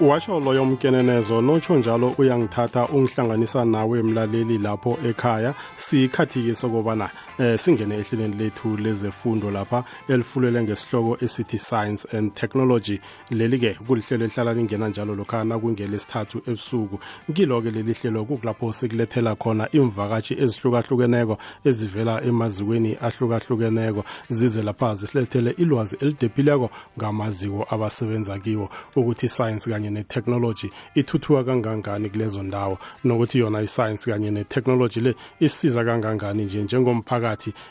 washo loyo mkenenezo notsho njalo uyangithatha ungihlanganisa nawe mlaleli lapho ekhaya. Sikhathi-ke sokobana eh singene ehlelweni lethu lezefundo lapha elifulele ngesihloko esithi science and technology leli-ke kulihlelo elihlala lingena njalo lokhana kungelesithathu ebusuku. Kilo-ke leli hlelo kukulapho sikulethela khona imvakatshi ezihlukahlukeneko ezivela emazikweni ahlukahlukeneko. Zize lapha zisilethele ilwazi elidephileko ngamaziko abasebenza kiwo ukuthi science kanye netechnology ithuthuka kangangani kulezo ndawo nokuthi yona iscience kanye netechnology le isiza kangangani nje njengomphakathi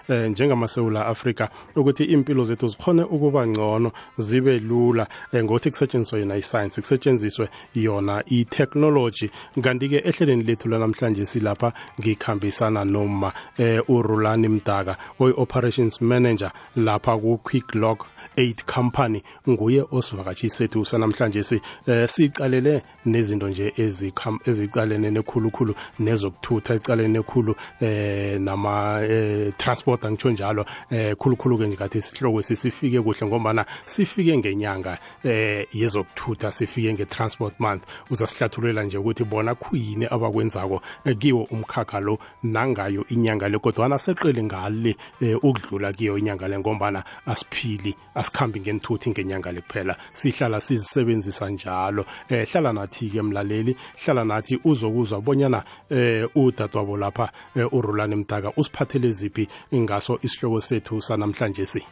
eh, njengamasewula afrika ukuthi impilo zethu zikhone ukuba ngcono zibe lula. Eh, ngokuthi kusetshenziswe yona iscience kusetshenziswe yona i-technology. Kanti-ke ehlelweni lethu lanamhlanje silapha ngikhambisana noma eh, urulani mdaka oyi-operations manager lapha ku-quick lock 8 company nguye osivakatshisi sethu sanamhlanje si eh, sicalele nezinto nje ezicalene nekhulukhulu nezokuthutha icalene nekhulu eh nama eh, transport angitsho njalo eh khulukhulu ke nje kathi sihloko sifike kuhle ngombana sifike ngenyanga eh yezokuthutha sifike nge-transport month. Uzasihlathululela nje ukuthi bona khuyini abakwenzako eh, kiwo umkhakha lo nangayo inyanga le kodwana seqele ngale eh, ukudlula kiyo inyanga le ngombana asiphili asikhambi ngenithuthi ngenyanga le kuphela sihlala sizisebenzisa njalo. Eh hlala nathi ke mlaleli. Hlala nathi uzokuzwa bonyana eh udadwabo lapha eh, urulane mdaka usiphathele ziphi ngaso isihloko sethu sanamhlanje si?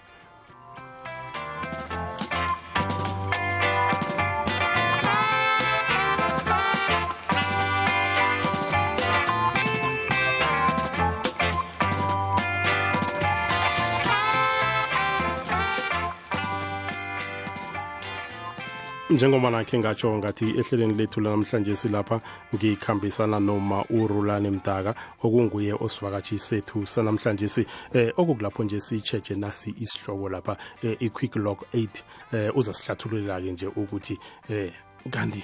Njengoba nakhe ngatsho ngathi ehlelweni lethu lanamhlanje silapha ngikhambisana noma urulane mdaka okunguye osivakatshi sethu sanamhlanje si eh okukulapho nje siyitsheje nasi isihloko lapha eh, i-quick lock 8 eh uzasihlathululela-ke nje ukuthi eh kanti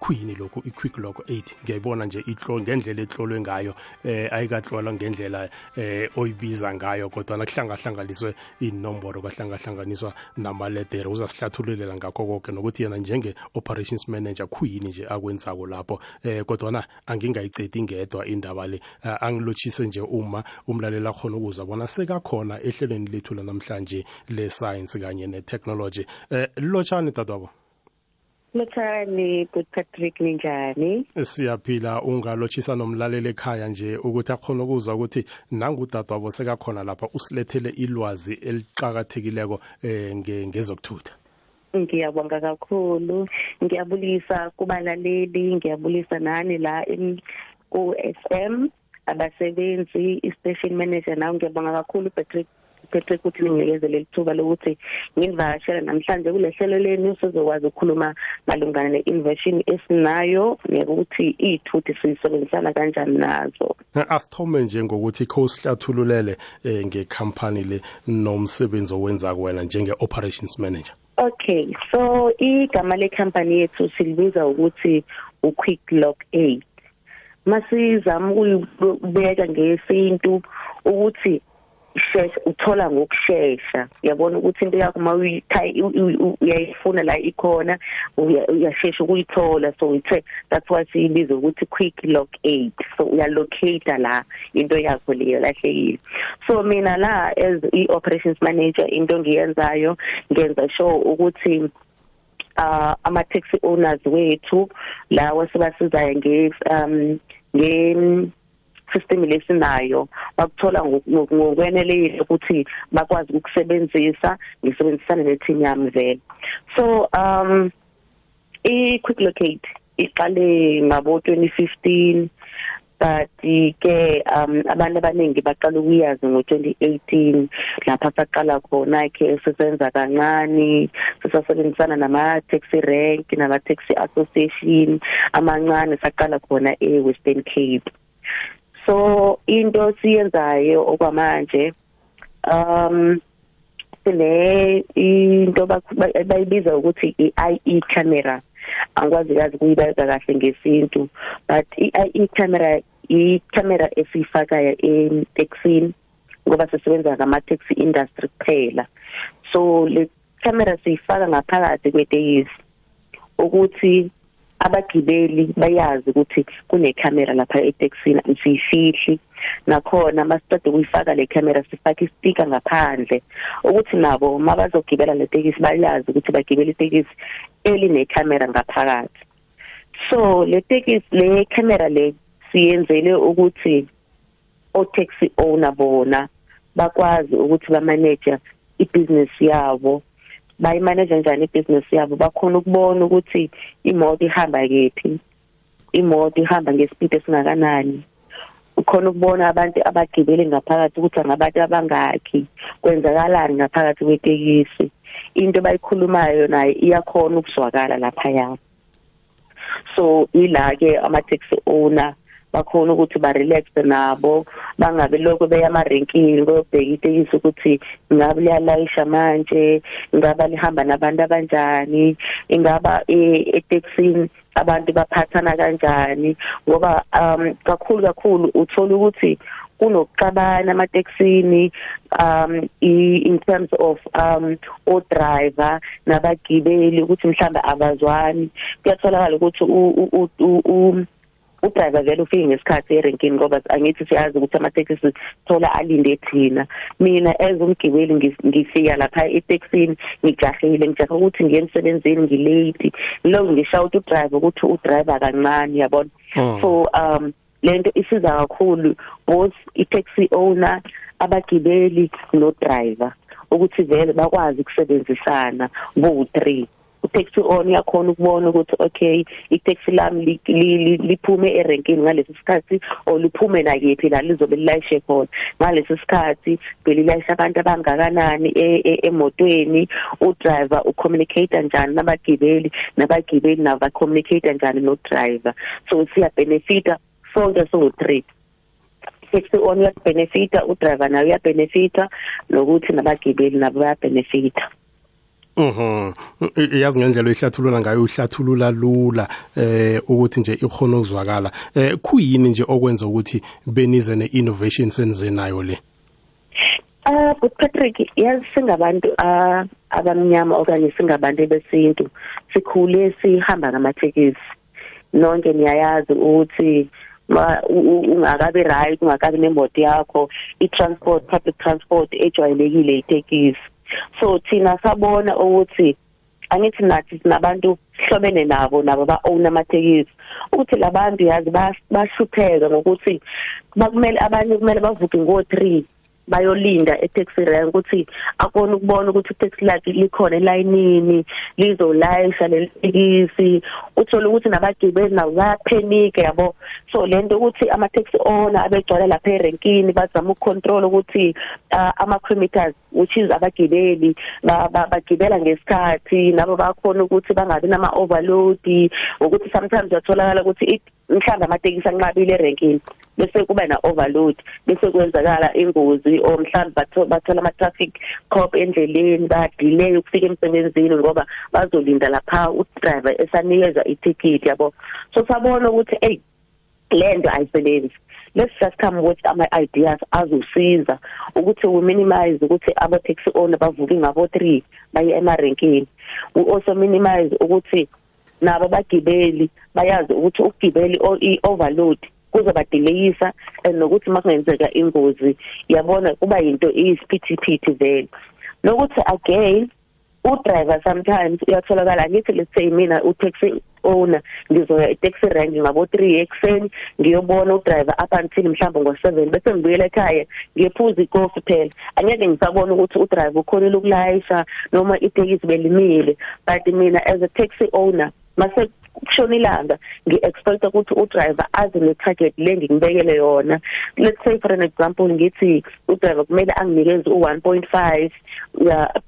khuyini lokhu i-quick lock 8 ngiyayibona nje itlo ngendlela etlolwe ngayo eh ayikatlolwa ngendlela eh oyibiza ngayo kodwa nakuhlangahlanganiswe inomboro kwahlangahlanganiswa namaledere uzasihlathululela ngakho konke nokuthi yena njenge-operations manager khuyini nje akwenzako lapho eh kodwana angingayicedi ngedwa indaba le. Uh, angilotshise nje uma umlaleli akhona ukuzwa bona sekakhona ehlelweni lethu lanamhlanje le-science kanye ne-technology. Eh lotshani dadwabo? Lothani good Patrick ninjani? Siyaphila ungalochisa nomlaleli ekhaya nje ukuthi akhona ukuzwa ukuthi nangudadwabo sekakhona lapha usilethele ilwazi eliqhakathekileko eh ngezokuthutha. Ngiyabonga kakhulu. Ngiyabulisa kubalaleli, ngiyabulisa nani la ku FM abasebenzi, i-station manager nawe ngiyabonga kakhulu Patrick ngiphethe ukuthi ningikezele lithuba lokuthi ngivakashele namhlanje kule hlelo lenu sizokwazi ukukhuluma malungana ne-inversion esinayo. Nekuthi iy'thuthi siyisebenzisana kanjani nazo. Asithome nje ngokuthi kho sihlathululele um ngekhampani le nomsebenzi owenza kuwena njenge-operations manager. Okay so igama lekhampani yethu silibiza ukuthi u-quick lock aid. Masizama ukuyibeka ngesintu ukuthi shesha uthola ngokushesha. Uyabona ukuthi into yakho uma uyayifuna la ikhona uyashesha ukuyithola. So ithe that's why siyibiza ukuthi quick lock aid. So uyalocate la into yakho leyo lahlekile so mina la as i operations manager into ngiyenzayo ngenza sure ukuthi uh ama taxi owners wethu lawa sibasizayo nge um nge system lesinayo bakuthola ngokwenelile ukuthi bakwazi ukusebenzisa ngisebenzisana neteam yami vele. So um i quick locate iqale ngabo 2015 but ke um abantu abaningi baqala ukuyazi ngo2018 lapha saqala khona ke sisenza kancane sisasebenzisana nama taxi rank nama taxi association amancane saqala khona e Western Cape. So into siyenzayo okwamanje um sine into bayibiza ukuthi i-IE camera. Angikwazi kazi kuyibeka kahle ngesintu but i-IE camera i-camera esiyifakayo e-taxini ngoba sisebenza ngama-taxi industry kuphela. So le camera siyifaka ngaphakathi kwetekisi ukuthi abagibeli bayazi ukuthi kune camera lapha etaxini siyifihli. Nakhona masicede ukuyifaka le camera sifaka ispeaker ngaphandle. Ukuthi nabo mabazogibela le tekisi bayazi ukuthi bagibela itekisi eline camera ngaphakathi. So le tekisi le camera le siyenzele ukuthi o taxi owner bona bakwazi ukuthi ba manage ibusiness yabo. Bayimanage kanjani ibusiness yabo? Bakhona ukubona ukuthi imoto ihamba kephi imoto ihamba ngespeed esingakanani. Ukhona ukubona abantu abagibele ngaphakathi ukuthi angabantu abangakhi kwenzakalani ngaphakathi kwetekisi. Into bayikhulumayo naye iyakhona ukuzwakala lapha yabo so ila ke ama taxi owner bakhona ukuthi ba relax nabo bangabe lokho beya amarenkini bayobheka itekisi ukuthi ngabe liyalayisha manje ngaba lihamba nabantu abanjani ingaba eTexini abantu baphathana kanjani. Ngoba um kakhulu kakhulu uthola ukuthi kunokuxabana amateksini um in terms of um o driver nabagibeli ukuthi mhlamba abazwani. Kuyatholakala ukuthi udriver vele ufike ngesikhathi erenkini ngoba angithi siyazi ukuthi amatekisi thola alinde thina. Mina as umgibeli ngifika lapha eTexini ngijahile ngijaha ukuthi ngiye emsebenzini ngilate. Lo ngisha ukuthi udriver ukuthi udriver kancane yabona? Oh. so um lento isiza kakhulu both i-taxi owner abagibeli no driver ukuthi vele bakwazi ukusebenzisana bo 3 utaxi on yakhona ukubona ukuthi okay itaxi lami liphume erenkini ngalesi sikhathi o liphume na yephi la lizobe lilayishe khona. Ngalesi sikhathi belilayisha abantu abangakanani e, e, emotweni udriver ucommunicate kanjani nabagibeli nabagibeli naba communicate kanjani no driver so siya benefita sonke so 3 taxi on uyabenefita udriver naye uyabenefita nokuthi nabagibeli nabo bayabenefita Mhm. Yazi ngendlela oyihlathulula ngayo uhlathulula lula eh ukuthi nje ikhona ukuzwakala. Eh kuyini nje okwenza ukuthi benize ne-innovation senze nayo le? Ah, but Patrick, yazi singabantu abamnyama okanye singabantu besintu. Sikhule sihamba ngamathekisi. Nonke niyayazi ukuthi ungakabi right ungakabi nemoto yakho i-transport public transport ejwayelekile itekisi so thina sabona ukuthi angithi nathi sinabantu sihlobene nabo nabo ba own amatekisi ukuthi labantu yazi bashlupheka ngokuthi bakumele abanye kumele bavuke ngo 3 bayolinda e-taxi rank ukuthi akona ukubona ukuthi i-taxi lakhe likhona elayinini lizolayisha lelikisi uthola ukuthi nabagibeli nabo bayaphenike yabo? So lento ukuthi ama-taxi owner abegcwala lapha erenkini bazama ukucontrol ukuthi uh, ama-kilometers which is abagibeli bagibela ngesikhathi nabo bakhona ukuthi bangabi nama-overload ukuthi sometimes uyatholakala ukuthi mhlawumbe amatekisi anqabile erenkini. Bese kuba na overload bese kwenzakala ingozi o mhlawumbe bathola ama traffic cop endleleni ba delay ukufika emsebenzini ngoba bazolinda lapha u driver esanikeza iticket yabo? So sabona ukuthi hey lento ayisebenzi. Let's just come with ama ideas azosiza ukuthi we minimize ukuthi aba taxi owner bavuke ngabo 3 baye emarenkini we also minimize ukuthi nabo bagibeli bayazi ukuthi ukugibeli i-overload kuzobadelayisa nokuthi makungenzeka ingozi yabona kuba yinto iyisiphithiphithi vele. Nokuthi again udriver sometimes uyatholakala ngithi let's say mina utaxi owner ngizoya e-taxi rank ngabo 3 ekseni ngiyobona udriver up until mhlawumbe ngo7 bese ngibuyela ekhaya ngiyephuza ikofi phela. Angeke ngisabona ukuthi udriver ukhonile ukulayisha noma itekisi belimile but mina as a taxi owner mase kushona ilanga ngi-expect ukuthi udriver azi ne-target le ngikubekele yona. Let's say for an example ngithi udriver kumele anginikeze u-1.5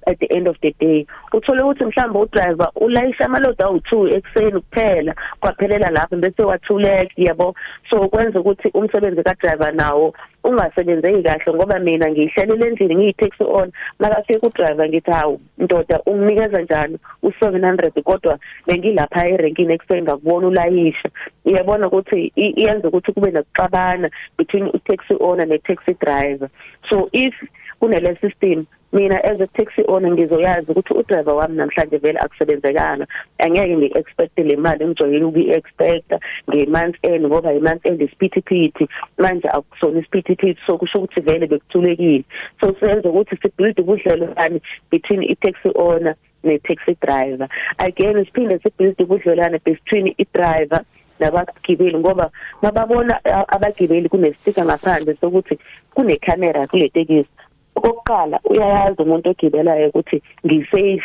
at the end of the day. Uthole ukuthi mhlawumbe udriver ulayisha amaload awu-2 ekuseni kuphela kwaphelela lapho bese wathuleka yabo? So kwenza ukuthi umsebenzi kadriver nawo ungasebenzeki kahle ngoba mina ngihlalele endlini ngiyi-taxi on. Makafika udriver ngithi hawu ndoda unginikeza njani u-700 kodwa bengilapha erenkini ekuseni ngakubona ulayisha. Iyabona ukuthi iyenza ukuthi kube nokuxabana between i-taxi owner ne-taxi driver. So if kunele system mina as a taxi owner ngizoyazi ukuthi udriver wami namhlanje vele akusebenzekanga. Angeke ngi-expect le mali engijoyele ukuyi-expecta nge-month end ngoba i-month end isiphithiphithi. Manje akusona isiphithiphithi so kusho ukuthi vele bekuthulekile. So senze ukuthi sibuild ubudlelwane between i-taxi owner ne-taxi driver. Again siphinde sibuild ubudlelwane between i-driver nabagibeli ngoba mababona abagibeli kunestika ngaphandle sokuthi kunecamera kule tekisi. Okokuqala uyayazi umuntu ogibelayo ukuthi ngisafe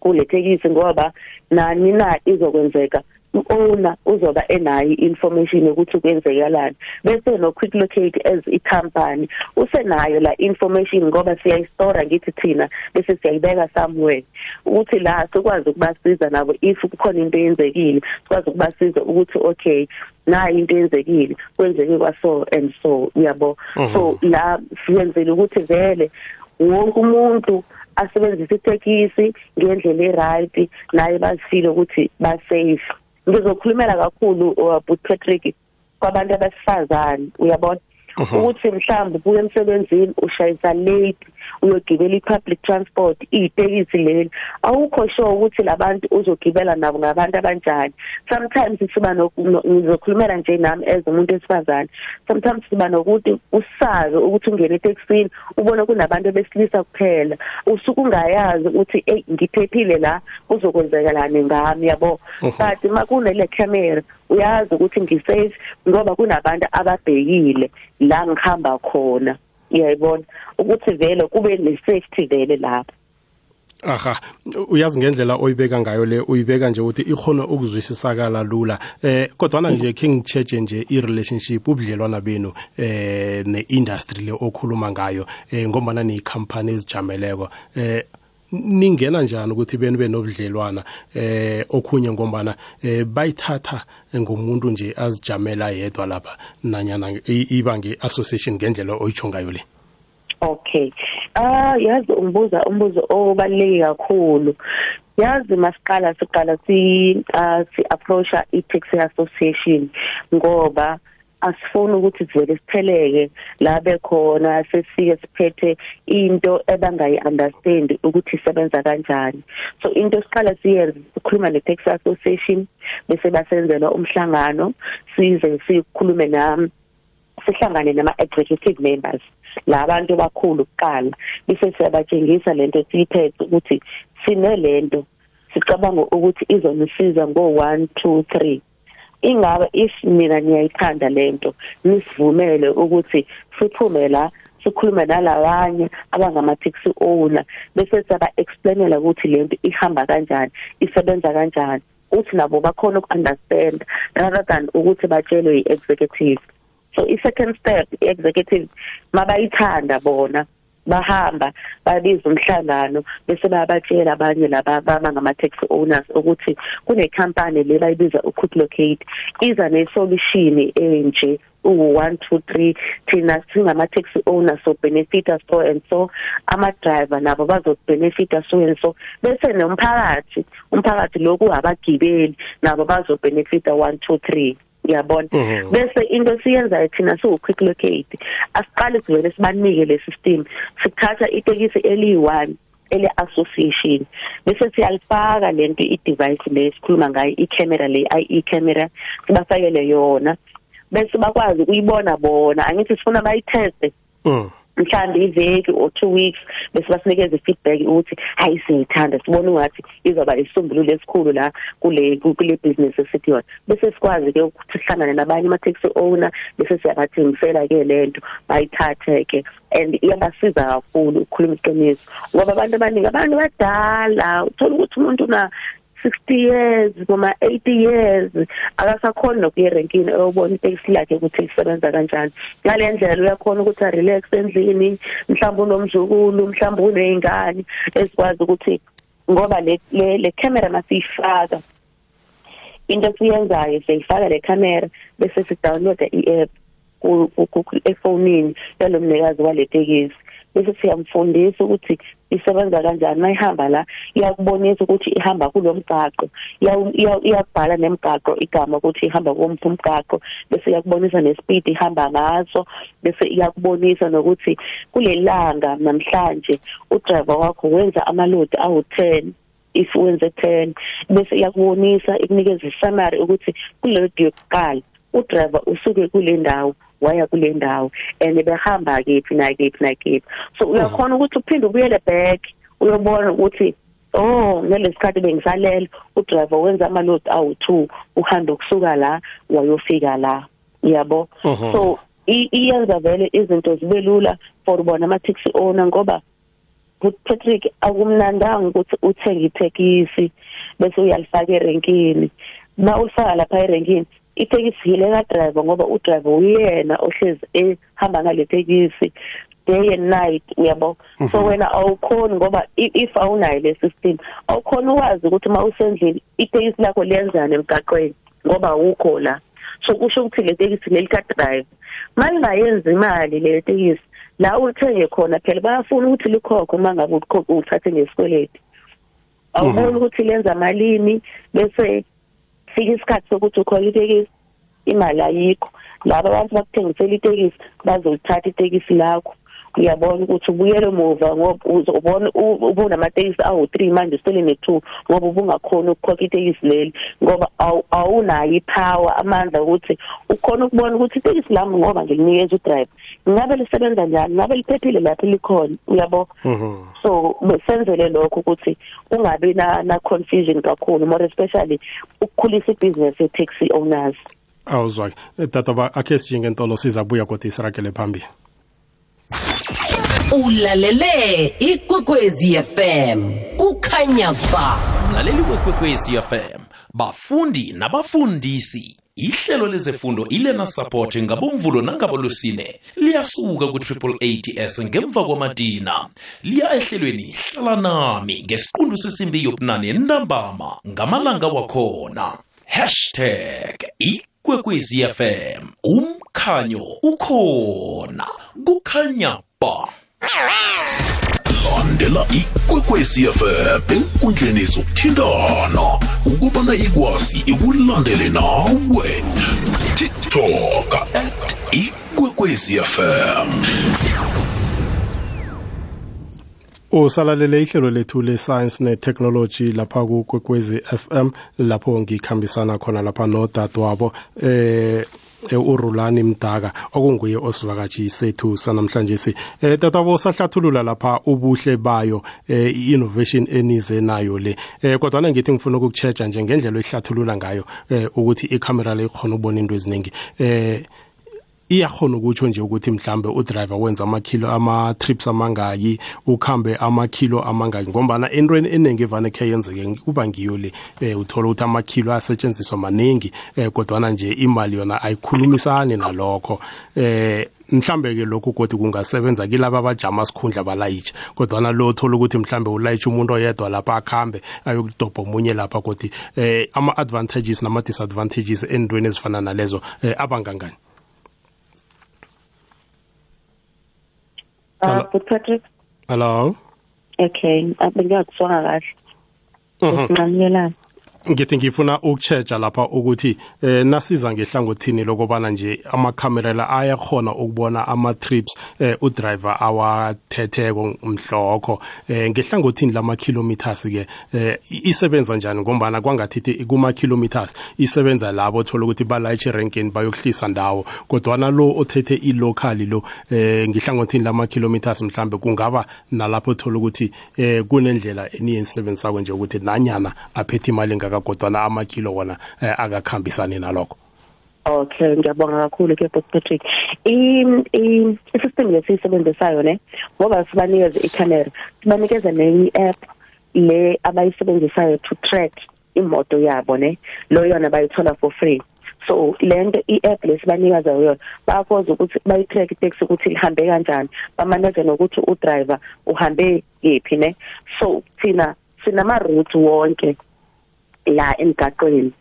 kule tekisi ngoba nani na izokwenzeka. U-owner uzoba enayo information yokuthi kwenzekalani. Bese no quick locate as i-company. Usenayo la information ngoba siyayistora ngithi thina bese siyayibeka somewhere. Ukuthi la sikwazi ukubasiza nabo if kukhona into eyenzekile sikwazi ukubasiza ukuthi okay nayi into eyenzekile kwenzeke kwaso and so uyabo? So la siyenzele ukuthi vele wonke umuntu asebenzisa itekisi ngendlela eright naye bazifile ukuthi ba safe ngizokhulumela kakhulu ubut uh, Patrick kwabantu abasifazane uyabona? Ukuthi mhlawumbe ubuye emsebenzini ushayisa late uyogibela i-public transport iyitekisi leli. Awukho sure ukuthi labantu uzogibela nabo ngabantu abanjani. Sometimes siba ngizokhulumela nje nami as umuntu esifazane sometimes siba nokuthi usazi ukuthi ungene etekisini ubone kunabantu besilisa kuphela. Usuke ungayazi ukuthi hey ngiphephile la kuzokwenzekalani ngami? Yabo. But makunele camera uyazi ukuthi ngisafe ngoba kunabantu ababhekile la ngihamba khona. Uyayibona ukuthi vele kube ne-safety vele lapho aha uyazi ngendlela oyibeka ngayo le uyibeka nje ukuthi ikhona ukuzwisisakala lula. Eh kodwa nje khe ngicheche nje i-relationship ubudlelwana benu eh ne-industry le okhuluma ngayo eh ngombana niyikhampani ezijameleko. Eh ningena njani ukuthi benu benobudlelwana eh okhunye ngombana eh bayithatha ngomuntu nje azijamela yedwa lapha nanyana iba nge-association ngendlela oyitsho ngayo le. Okay. Ah yazi umbuza umbuzo obaluleke kakhulu. Yazi masiqala siqala si uh, si approacha i-taxi association ngoba asifuni ukuthi sivele sipheleke la bekhona sesike siphethe into ebangayi understand ukuthi isebenza kanjani. So into esiqala siyenze sikhuluma ne tax association bese basenzela umhlangano size sikhulume nami sihlangane nama executive members labantu bakhulu kuqala. Bese siyabatshengisa lento siyiphethe ukuthi sinelento sicabanga ukuthi izonisiza ngo 1 2 3 ingabe if mina ngiyayithanda lento nisivumele ukuthi siphume la sikhulume nalabanye abangama taxi owner bese siyaba explainela ukuthi lento ihamba kanjani isebenza kanjani uthi nabo bakhona ukunderstand rather than ukuthi batshelwe i-executive so i second step i-executive mabayithanda bona. Bahamba babiza umhlangano bese bayabatshela abanye laba bangama taxi owners ukuthi kune company le bayibiza uquick locate iza ne solution enje u1 2 3 thina singama taxi owners so benefita so and so. Ama driver nabo bazo benefita so and so. Bese nomphakathi umphakathi lokhu abagibeli nabo bazo benefita 1 2 3 uyabona? Mhm. bese into siyenzayo thina siwu quick locate asiqale sivele sibanike le system sithatha itekisi eliyi1 ele association bese siyalifaka lento i device le sikhuluma ngayo i camera le i camera sibafakele yona. Bese bakwazi ukuyibona bona angithi sifuna bayiteste. Mhm mhlambe iveki or two weeks bese basinikeza feedback ukuthi hayi siyithanda sibona ungathi izoba isisombululo esikhulu la kule kule business esithi yona. Bese sikwazi ke ukuthi sihlangane nabanye ama taxi owner bese siyabathengisela ke lento bayithathe ke and iyabasiza kakhulu ukukhuluma iqiniso. Ngoba abantu abaningi abantu badala. Uthola ukuthi umuntu na 60 years noma 80 years. Akasakhona nokuya erenkini eyobona iteksi lakhe ukuthi lisebenza kanjani. Ngale ndlela uyakhona ukuthi relax endlini mhlawumbe unomzukulu mhlawumbe unezingane esikwazi ukuthi ngoba le le camera masiyifaka. Into siyenzayo siyifaka le camera bese si download i-app efonini yalomnikazi waletekisi bese siyamfundisa ukuthi isebenza kanjani mayihamba la iyakubonisa ukuthi ihamba kulomgaqo. Iyakubhala nemigaqo igama ukuthi ihamba kumphi umgaqo. Bese iyakubonisa nespeed ihamba ngaso. Bese iyakubonisa nokuthi kulelanga namhlanje udriver wakho wenza amalodi awu10 if wenze 10 bese iyakubonisa ikunikeza isummary ukuthi kulodi yokuqala udriver usuke kule ndawo. Waya kule ndawo and behamba kephi nakephi nakephi. So uyakhona ukuthi uphinde ubuyele back uyobona ukuthi oh ngalesikhathi bengisalela udriver wenza amalodi awu2 uhamba ukusuka la wayofika la. Yabo? So iyenza vele izinto zibe lula for bona ama taxi owner ngoba Patrick akumnandanga ukuthi uthenge itekisi bese uyalifaka erenkini. Ma ulifaka lapha erenkini itekisi yile ka driver ngoba u driver uyena ohlezi ehamba ngale tekisi day and night uyabo so mhm. wena awukhoni ngoba if awunayo le system awukhoni ukwazi ukuthi uma usendlini itekisi lakho liyenzana emgaqweni ngoba awukho la so kusho ukuthi le tekisi lelika driver mayingayenza imali le tekisi la uthenge khona phela bayafuna ukuthi likhokhe uma ngabe uthathe ngesikweleti awuboni mhm. ukuthi lenza malini bese fika isikhathi sokuthi ukhona itekisi imali ayikho. Laba abantu bakuthengisela itekisi bazolithatha itekisi lakho. Uyabona ukuthi ubuyele emuva ngoba uzobona ubunamatekisi awu3 manje usele ne2 ngoba ubungakhona ukukhokha itekisi leli ngoba awunayo ipower amandla ukuthi ukhona ukubona ukuthi itekisi lami ngoba ngilinikeza udriver. Ngabe lisebenza njani? Ngabe liphephile lapho likhona? Uyabo? Mhm. so besenzele lokho ukuthi ungabi na na confusion kakhulu more especially ukukhulisa ibusiness ye taxi owners awuzwake tata ba akhe sijinge ntolo sizabuya kodwa isiragele phambili. Ulalele ikwekwezi fm kukhanya ba mlaleli wekwekwezi fm bafundi nabafundisi ihlelo lezefundo ilena support ngabomvulo nangabolosine liyasuka ku-triple ats ngemva kwamadina liya ehlelweni hlala nami ngesiqundu sesimbi yobunane entambama ngamalanga wakhona. Hashtag ikwekwezi fm umkhanyo ukhona. Kukhanya ba landela ikwekwezi fm enkundleni zokuthintana ukubana ikwazi ikulandele nawe. Tiktok at ikwekwezi fm usalalele ihlelo lethu le-science ne-technology lapha kukwekwezi fm lapho ngikhambisana khona lapha nodadewabo eh urulani mdaka okunguye osivakatshi sethu sanamhlanje si. Eh tatabo sahlathulula lapha ubuhle bayo eh innovation enize nayo le. Eh kodwa ngithi ngifuna ukukuchecha nje ngendlela ehlathulula ngayo eh ukuthi icamera le ikhona ukubona into eziningi. Eh iyakhona ukutsho nje ukuthi mhlambe udriver wenza amakilo ama-trips amangaki ukhambe amakilo amangaki ngombana entweni eningi evane khe yenzeke kuba ngiyo le um uthola ukuthi amakilo asetshenziswa maningi um kodwana nje imali yona ayikhulumisani nalokho. Um mhlambe ke lokhu kodwa kungasebenza kilaba abajama sikhundla balayitshe kodwana lo thola ukuthi mhlambe ulayitshe umuntu oyedwa lapha akhambe ayokudobha omunye lapha kodwa eh ama-advantages nama-disadvantages endweni ezifana nalezo eh, abangangani. Uh, but Patrick. Hello. Okay, abengiyakuzwanga kahle. Ngincanyelana. Ngithi ngifuna ukuchecha lapha ukuthi eh nasiza ngehlangothini lokubana nje amakhamera la ayakhona ukubona ama trips eh udriver awathetheko mhlokho. Eh ngehlangothini lama kilometers ke eh isebenza njani? Ngombana kwangathithi kuma kilometers isebenza labo thola ukuthi balayitshe rankini bayokuhlisa ndawo. Kodwa na lo othethe ilocal lo eh ngihlangothini lama kilometers mhlambe kungaba nalapho thola ukuthi eh kunendlela eniyensebenzisako nje ukuthi nanyana aphethe imali kodwana amakilo wona eh, akakhambisani nalokho. Okay ngiyabonga kakhulu ke Patrick. I i system lesisebenzisayo ne ngoba sibanikeza i-camera sibanikeza nenye app le abayisebenzisayo to track imoto yabo ne lo yona bayithola for free. So lento i-app lesibanikeza yona bayakwazi ukuthi bayi-track itaxi ukuthi lihambe kanjani bamanaje nokuthi udriver uhambe yephi ne. So thina sinama routes wonke. La emgaqweni.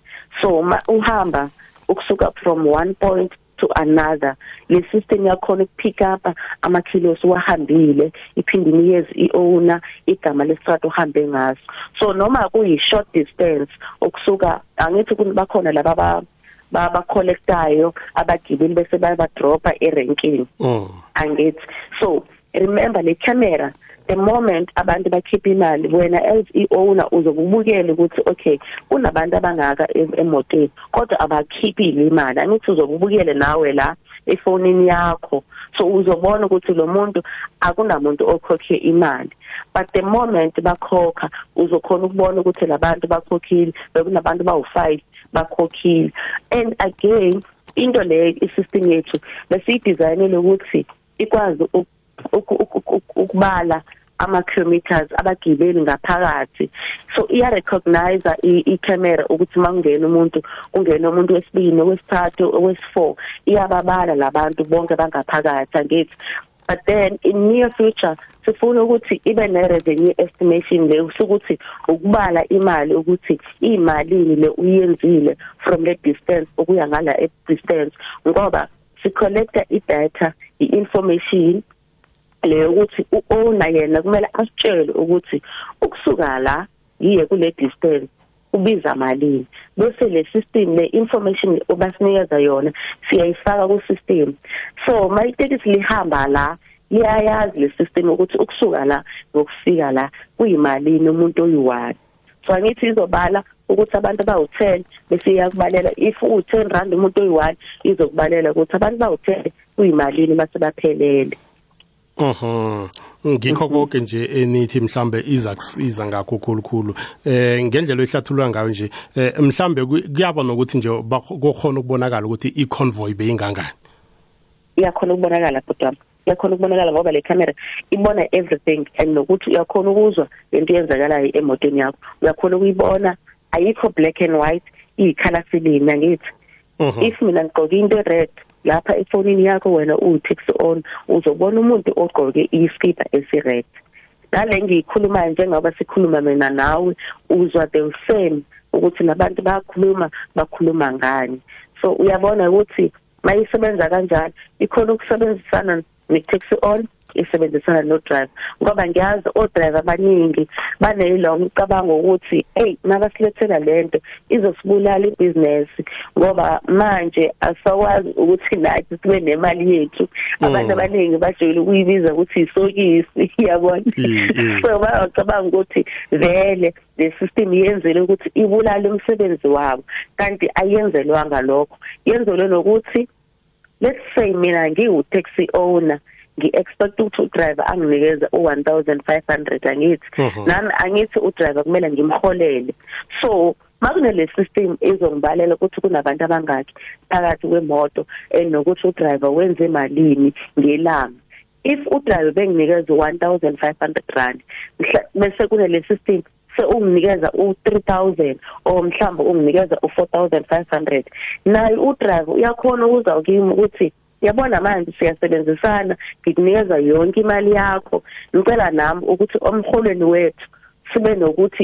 So uma uhamba ukusuka from one point to another le system yakhona ukupick up amakhilos wahambile iphinde inikeze iowner igama lestrato uhambe ngaso. So noma kuyi short distance okusuka angithi bakhona laba baba collectayo abagibeli bese bayabadropa eranking mm. angithi. So remember le camera the moment abantu bakhipha imali wena as i-owner uzokubukela ukuthi okay kunabantu abangaka emotweni kodwa abakhiphile imali. Angithi uzokubukele nawe la efonini yakho. So uzobona ukuthi lo muntu akunamuntu okhokhe imali. But the moment bakhokha uzokhona ukubona ukuthi labantu bakhokhile bekunabantu bawu5 bakhokhile. And again into le isystem yethu besiyidesignele ukuthi ikwazi ukubala ama kilometers abagibeli ngaphakathi. So iya recognize i-camera ukuthi mangena umuntu ungena umuntu wesibili wesithathu wes4 iyababala labantu bonke bangaphakathi angithi. But then in near future sifuna ukuthi ibe ne revenue estimation le ukuthi ukubala imali ukuthi imalini le uyenzile from the distance okuya ngala e distance ngoba si collecta i data i information leyo ukuthi uowner yena kumele asitshele ukuthi ukusuka la yiye kule distance ubiza malini. Bese le system le information obasinikeza yona siyayifaka ku system so mayitekisi lihamba la liyayazi le system ukuthi ukusuka la ngokufika la kuyimalini umuntu oyi1 so angithi izobala ukuthi abantu bawu10 bese iyakubalela if u10 rand umuntu oyi1 izokubalela ukuthi abantu bawu10 kuyimalini base baphelele. Mhm. Ngikho konke nje enithi mhlambe iza kusiza ngakho khulukhulu. Eh ngendlela ehlathulwa ngayo nje eh mhlambe kuyaba nokuthi nje kokhona ukubonakala ukuthi i-convoy beyingangani. Iyakhona ukubonakala kodwa iyakhona ukubonakala ngoba le camera ibona everything and nokuthi uyakhona ukuzwa lento yenzakalayo emotweni yakho. Uyakhona ukuyibona ayikho black and white iyi-color film angithi. If mina ngigqoke into red lapha efonini yakho wena uTaxi on uzobona umuntu ogqoke iskipa esired. Nale ngiyikhuluma njengoba sikhuluma mina nawe uzwa the same ukuthi nabantu bayakhuluma bakhuluma ngani. So uyabona ukuthi mayisebenza kanjalo ikhona ukusebenzisana ne-taxi on? Isebenzisana no driver ngoba ngiyazi o driver abaningi banelo umcabango ukuthi hey nabasilethela lento izosibulala ibusiness. Ngoba manje asakwazi ukuthi nathi sibe nemali yethu. Abantu abaningi bajwayele ukuyibiza ukuthi isokisi yabona? So bayacabanga ukuthi vele le system yenzele ukuthi ibulale umsebenzi wabo kanti ayenzelwanga lokho. Yenzelwe nokuthi let's say mina ngiwu taxi owner ngi-expect ukuthi udriver anginikeze u-1500 angithi nami angithi udriver kumele ngimholele. So makunale system izongibalela ukuthi kunabantu abangaki phakathi kwemoto enokuthi udriver wenze malini ngelanga. If udriver benginikeza u1500 rand bese kunale system se unginikeza u3000 or mhlawumbe unginikeza u4500 naye udriver uyakhona ukuza kimi ukuthi yabona manje siyasebenzisana ngikunikeza yonke imali yakho. Ngicela nami ukuthi omholweni wethu sibe nokuthi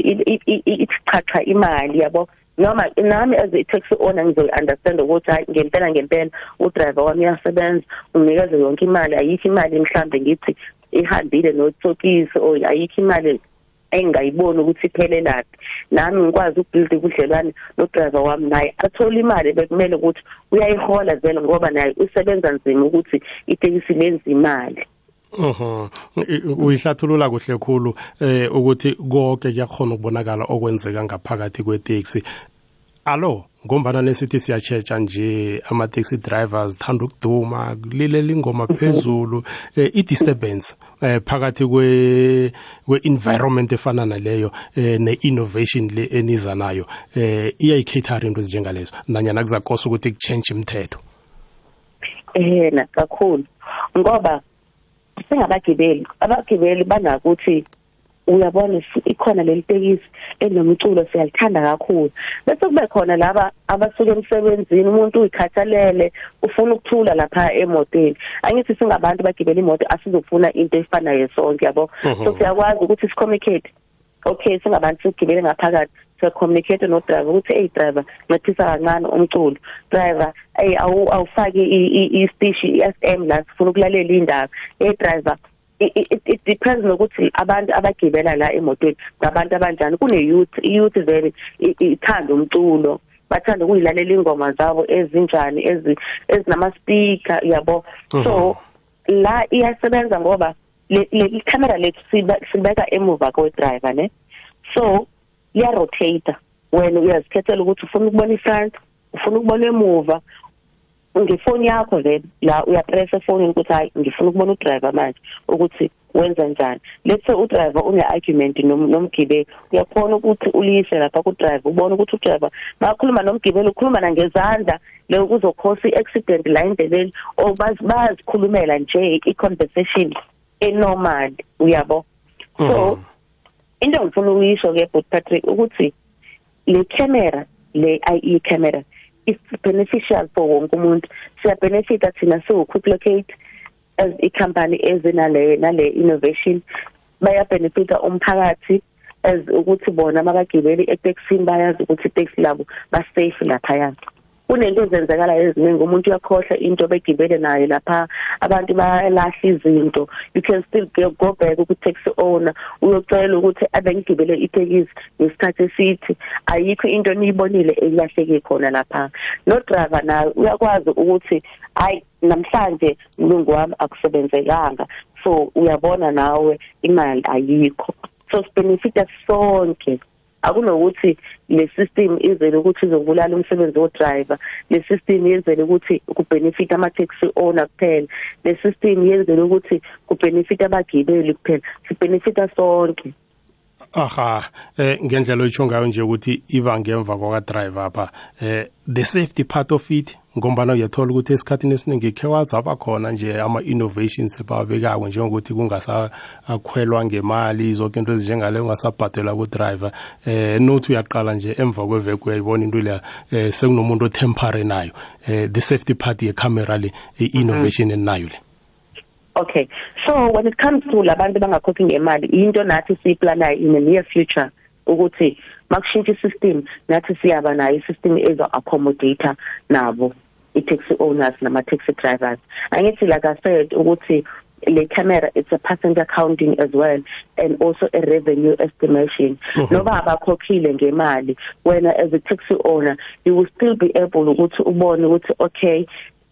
ichacha imali yabo? Noma nami as a taxi owner ngizoyi-understand ukuthi hayi ngempela ngempela udriver wami uyasebenza unginikeze yonke imali ayikho imali mhlambe ngithi ihambile notsokisi or ayikho imali engingayiboni ukuthi iphelelaphi nami ngikwazi ukubuild ubudlelwane nodriver wami naye athola imali bekumele ukuthi uyayihola vele ngoba naye usebenza nzima ukuthi itekisi lenza imali Mhm. Uyihlathulula kuhle khulu eh ukuthi konke kuyakhona ukubonakala okwenzeka ngaphakathi kweteksi. Allo, ngombana nesithi siyachecha nje ama taxi drivers thanda ukuduma kulilela ingoma phezulu eh, i disturbance eh, phakathi kwe kwe environment efana naleyo eh, ne innovation le eniza nayo eh iyayicater into ezinjengalezo. Nanyana kuzakosa ukuthi kuchange imithetho. Eh na kakhulu. Ngoba singabagibeli abagibeli banakuthi uyabona ikhona leli tekisi enomculo siyalithanda kakhulu bese kube khona laba abasuka emsebenzini umuntu uyikhathalele ufuna ukuthula lapha emotweni angithi singabantu bagibela imoto asizofuna into efanayo sonke yabo so siyakwazi ukuthi sicommunicate okay singabantu sigibele ngaphakathi siyacommunicate no driver ukuthi hey driver nciphisa kancane umculo driver hey awu awufaki i station iFM la sifuna ukulalela indaba hey driver it, it depends nokuthi abantu abagibela la emotweni ngabantu abanjani. Kune youth youth vele ithanda umculo bathanda ukuyilalela ingoma zabo ezinjani ezinama speaker yabo. So la iyasebenza ngoba le camera lethu sibeka emuva kwe driver ne? So iya rotate wena uyazikhethela ukuthi ufuna ukubona ifront ufuna ukubona emuva ngefoni yakho le la uyapress efonini ukuthi hayi ngifuna ukubona udriver manje ukuthi wenza njani let's say udriver une argument nomgibeli uyakhona ukuthi ulise lapha ku driver ubone ukuthi udriver makhuluma nomgibeli ukhuluma na ngezandla le kuzokhosa iaccident la endleleni or bazikhulumela nje i-conversation enormal uyabo so mm. into ngifuna ukuyisho ke but Patrick ukuthi le camera le IE camera is beneficial for wonke umuntu siya benefita thina so quick locate as i company ezinale nale innovation. Baya benefita umphakathi as ukuthi bona mabagibeli eTaxi bayazi ukuthi itaxi labo ba safe lapha yana kunento ezenzakala eziningi umuntu uyakhohlwa into begibele nayo lapha abantu bayalahla izinto. You can still go back ku taxi owner. Uyocela ukuthi abengigibele itekisi ngesikhathi esithi ayikho into niyibonile elahleke khona lapha. No driver naye uyakwazi ukuthi hayi namhlanje mlungu wami akusebenzekanga. So uyabona nawe imali ayikho. So sibenefita sonke. Akunokuthi le system izele ukuthi izobulala umsebenzi wodriver le system yenzele ukuthi kubenefit ama taxi owner kuphela le system yenzele ukuthi kubenefit abagibeli kuphela sibenefita sonke. Aha eh ngendlela oyitsho ngayo nje ukuthi iba ngemva kwa driver apha. Eh the safety part of it ngombana uyathola ukuthi esikhathini esiningi khe wazaba khona nje ama-innovations ebawabekako njengokuthi kungasakhwelwa ngemali zonke into ezinjengale ungasabhadelwa kudriver. Eh nothi uyaqala nje emva kweveke uyayibona into leya eh sekunomuntu otemporary nayo. Eh the safety part yecamera le i-innovation enayo le. Okay. So when it comes to labantu bangakhokhi ngemali into nathi siyiplanayo in the near future ukuthi makushintsha isystem nathi siyaba nayo isystem ezo accommodator nabo i-taxi owners nama-taxi drivers. Angithi like i said ukuthi le camera it's a passenger counting as well and also a revenue estimation. Uh-huh. Noba abakhokhile ngemali wena as a taxi owner you will still be able ukuthi ubone ukuthi okay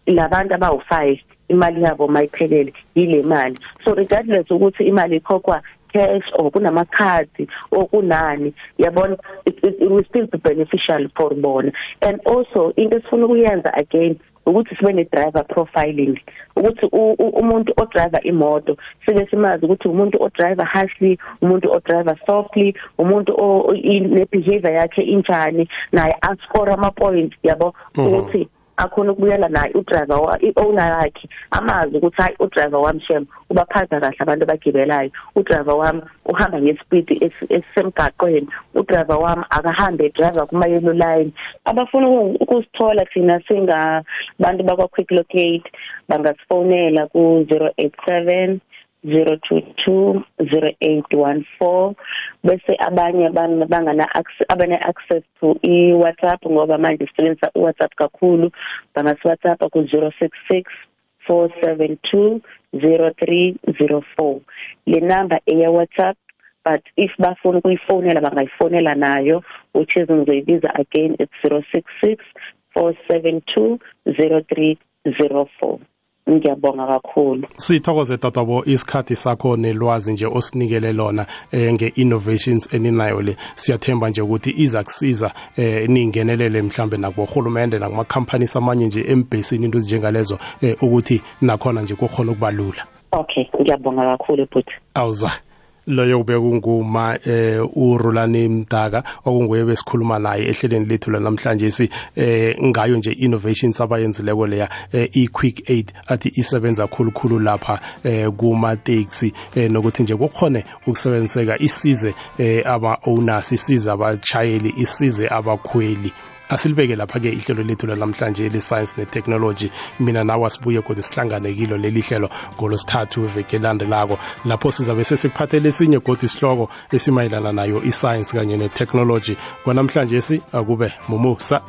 labantu abawu5 imali yabo mayiphelele yile mali. So regardless ukuthi imali ikhokhwa cash or kunamakhadi or kunani yabona it, it, it will still be beneficial for bona. And also into esifuna ukuyenza again ukuthi sibe ne driver profiling. Ukuthi umuntu o driver imoto sibe simazi ukuthi umuntu o driver harshly umuntu o driver softly umuntu o ne behavior yakhe injani naye a score ama points yabo? Mhm. ukuthi akhona ukubuyela naye udriver i-owner yakhe amazi ukuthi hayi udriver wami shem ubaphatha kahle abantu abagibelayo. Udriver wami uhamba ngespeed esisemgaqweni udriver wami akahambe driver kuma yellow line. Abafuna ukusithola thina singabantu bakwa quick locate bangasifonela ku 087 0220814 bese abanye bangana abane access to i WhatsApp ngoba manje sisebenzisa u WhatsApp kakhulu. Bangasi WhatsApp ku 066 472 0304 le number eya WhatsApp but if bafuna ukuyifonela bangayifonela nayo which is ngizoyibiza again it's 066 472 0304 ngiyabonga kakhulu. Sithokoze tatwabo isikhathi sakho nelwazi nje osinikele lona eh, nge-innovations eninayo le. Siyathemba nje ukuthi iza kusiza eh, ningenelele mhlambe nakubohulumende nakumakhampani amanye nje embhesini into ezinjengalezo eh, ukuthi nakhona nje kukhona ukubalula okay ngiyabonga kakhulu bhuti. Awuzwa. Loyo kube kunguma eh uRolani Mdaka okunguye besikhuluma naye ehleleni lethu lanamhlanje si eh ngayo nje innovations abayenzileko leya eh, i-quick aid athi isebenza khulukhulu lapha eh kuma taxi eh, nokuthi nje kukhone ukusebenziseka isize eh aba owners isize abachayeli isize abakhweli. Asilibeke lapha-ke ihlelo lethu lanamhlanje le-science ne-technology. Mina nawe asibuye kodwa sihlangane kilo leli hlelo ngolosithathu iveke elandelako. Lapho sizabe sesikuphathele esinye kodwa isihloko esimayelana nayo i-science kanye ne-technology. Kwanamhlanje si akube mumusa.